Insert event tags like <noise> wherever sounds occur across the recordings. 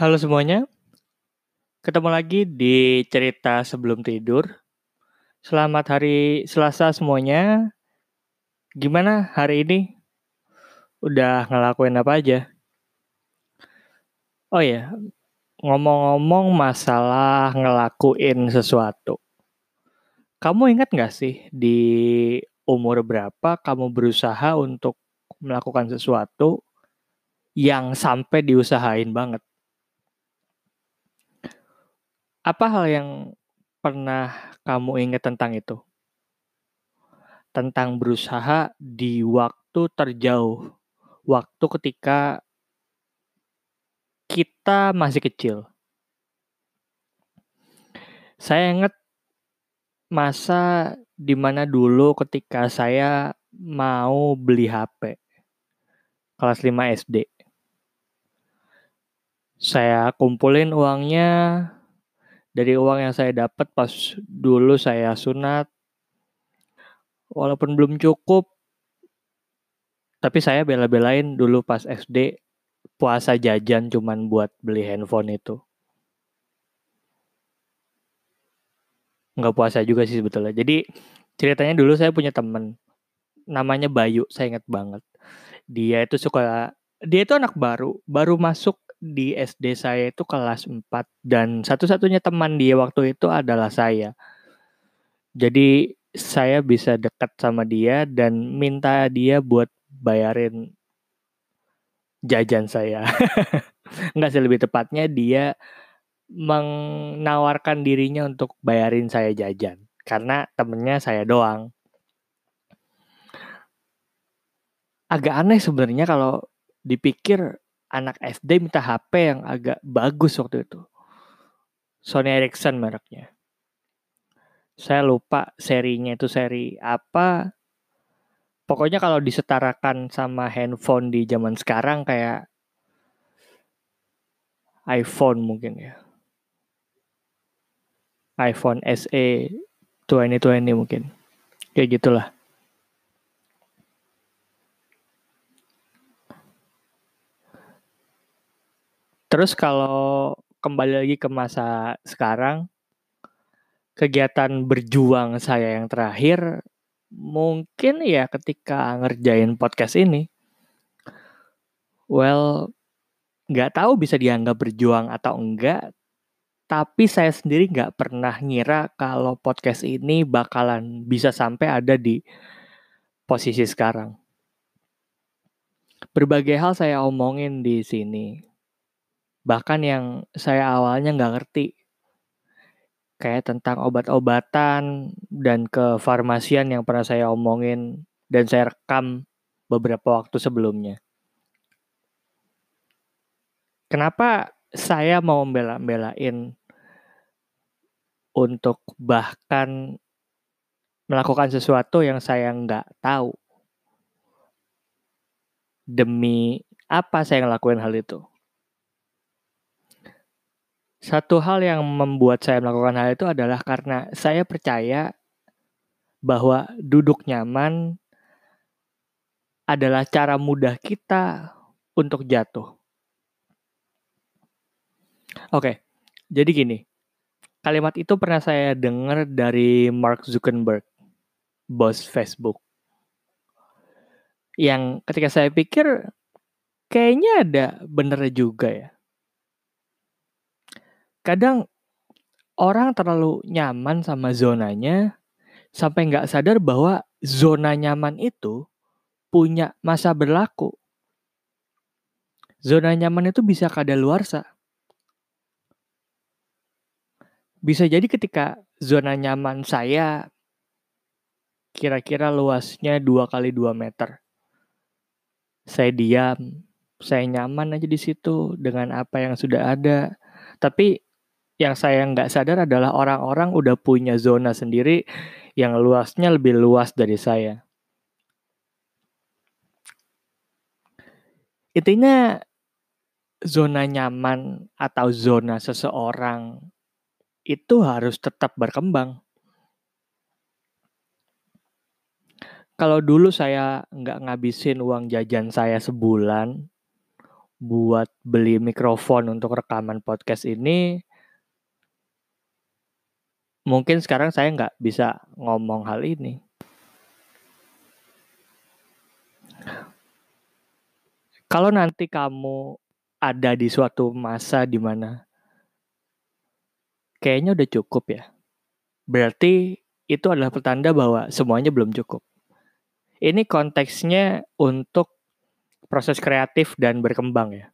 Halo semuanya, ketemu lagi di cerita sebelum tidur. Selamat hari Selasa semuanya. Gimana hari ini? Udah ngelakuin apa aja? Oh ya, ngomong-ngomong masalah ngelakuin sesuatu. Kamu ingat gak sih di umur berapa kamu berusaha untuk melakukan sesuatu yang sampai diusahain banget? Apa hal yang pernah kamu ingat tentang itu? Tentang berusaha di waktu terjauh. Waktu ketika kita masih kecil. Saya ingat masa di mana dulu ketika saya mau beli HP. Kelas 5 SD. Saya kumpulin uangnya dari uang yang saya dapat pas dulu saya sunat walaupun belum cukup tapi saya bela-belain dulu pas SD puasa jajan cuman buat beli handphone itu. Nggak puasa juga sih sebetulnya. Jadi ceritanya dulu saya punya temen namanya Bayu saya ingat banget. Dia itu suka dia itu anak baru baru masuk di SD saya itu kelas 4 dan satu-satunya teman dia waktu itu adalah saya. Jadi saya bisa dekat sama dia dan minta dia buat bayarin jajan saya. <laughs> Enggak sih lebih tepatnya dia menawarkan dirinya untuk bayarin saya jajan karena temennya saya doang. Agak aneh sebenarnya kalau dipikir anak SD minta HP yang agak bagus waktu itu. Sony Ericsson mereknya. Saya lupa serinya itu seri apa. Pokoknya kalau disetarakan sama handphone di zaman sekarang kayak iPhone mungkin ya. iPhone SE 2020 mungkin. Kayak gitulah. Terus kalau kembali lagi ke masa sekarang, kegiatan berjuang saya yang terakhir mungkin ya ketika ngerjain podcast ini. Well, nggak tahu bisa dianggap berjuang atau enggak, tapi saya sendiri nggak pernah ngira kalau podcast ini bakalan bisa sampai ada di posisi sekarang. Berbagai hal saya omongin di sini, bahkan yang saya awalnya nggak ngerti kayak tentang obat-obatan dan kefarmasian yang pernah saya omongin dan saya rekam beberapa waktu sebelumnya. Kenapa saya mau membela-belain untuk bahkan melakukan sesuatu yang saya nggak tahu demi apa saya ngelakuin hal itu? Satu hal yang membuat saya melakukan hal itu adalah karena saya percaya bahwa duduk nyaman adalah cara mudah kita untuk jatuh. Oke, jadi gini. Kalimat itu pernah saya dengar dari Mark Zuckerberg, bos Facebook. Yang ketika saya pikir kayaknya ada bener juga ya kadang orang terlalu nyaman sama zonanya sampai nggak sadar bahwa zona nyaman itu punya masa berlaku. Zona nyaman itu bisa kadaluarsa. Bisa jadi ketika zona nyaman saya kira-kira luasnya 2 kali 2 meter. Saya diam, saya nyaman aja di situ dengan apa yang sudah ada. Tapi yang saya nggak sadar adalah orang-orang udah punya zona sendiri yang luasnya lebih luas dari saya. Intinya zona nyaman atau zona seseorang itu harus tetap berkembang. Kalau dulu saya nggak ngabisin uang jajan saya sebulan buat beli mikrofon untuk rekaman podcast ini, mungkin sekarang saya nggak bisa ngomong hal ini. Kalau nanti kamu ada di suatu masa di mana kayaknya udah cukup ya, berarti itu adalah pertanda bahwa semuanya belum cukup. Ini konteksnya untuk proses kreatif dan berkembang ya.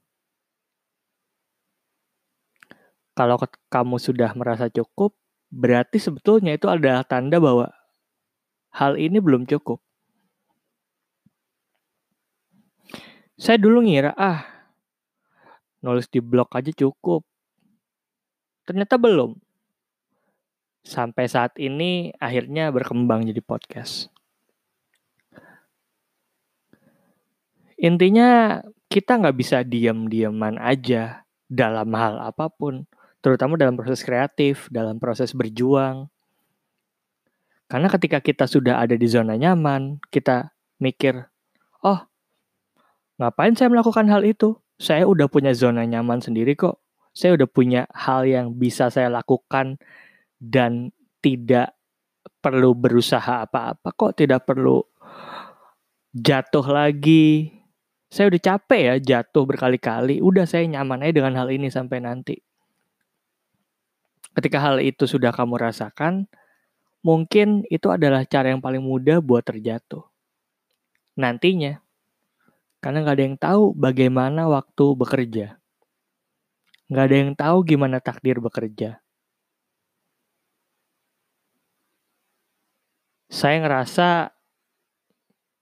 Kalau kamu sudah merasa cukup, berarti sebetulnya itu adalah tanda bahwa hal ini belum cukup. Saya dulu ngira, ah, nulis di blog aja cukup. Ternyata belum. Sampai saat ini akhirnya berkembang jadi podcast. Intinya kita nggak bisa diam-diaman aja dalam hal apa pun, terutama dalam proses kreatif, dalam proses berjuang. Karena ketika kita sudah ada di zona nyaman, kita mikir, oh, ngapain saya melakukan hal itu? Saya udah punya zona nyaman sendiri kok saya udah punya hal yang bisa saya lakukan dan tidak perlu berusaha apa-apa kok tidak perlu jatuh lagi saya udah capek ya jatuh berkali-kali udah saya nyaman aja dengan hal ini sampai nanti ketika hal itu sudah kamu rasakan mungkin itu adalah cara yang paling mudah buat terjatuh nantinya karena nggak ada yang tahu bagaimana waktu bekerja Nggak ada yang tahu gimana takdir bekerja. Saya ngerasa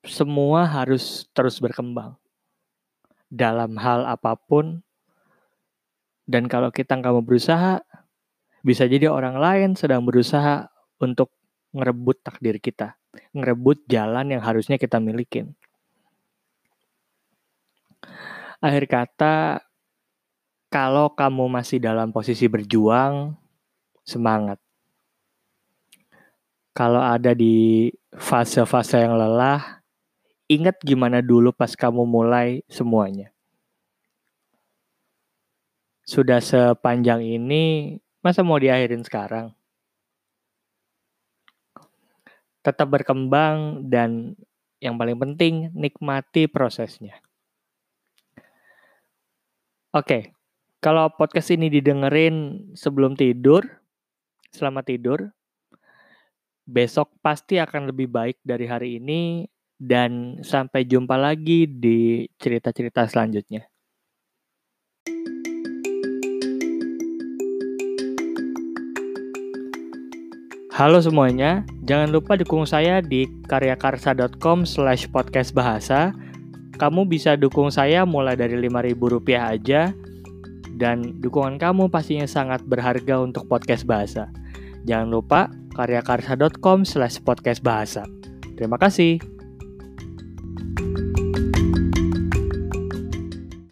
semua harus terus berkembang dalam hal apa pun. Dan kalau kita nggak mau berusaha, bisa jadi orang lain sedang berusaha untuk ngerebut takdir kita, ngerebut jalan yang harusnya kita milikin. Akhir kata, kalau kamu masih dalam posisi berjuang, semangat. Kalau ada di fase-fase yang lelah, ingat gimana dulu pas kamu mulai semuanya. Sudah sepanjang ini, masa mau diakhirin sekarang? Tetap berkembang dan yang paling penting nikmati prosesnya. Oke, kalau podcast ini didengerin sebelum tidur, selamat tidur. Besok pasti akan lebih baik dari hari ini dan sampai jumpa lagi di cerita-cerita selanjutnya. Halo semuanya, jangan lupa dukung saya di karyakarsa.com slash podcast bahasa. Kamu bisa dukung saya mulai dari Rp5.000 aja dan dukungan kamu pastinya sangat berharga untuk podcast bahasa. Jangan lupa karyakarsa.com slash podcast bahasa. Terima kasih.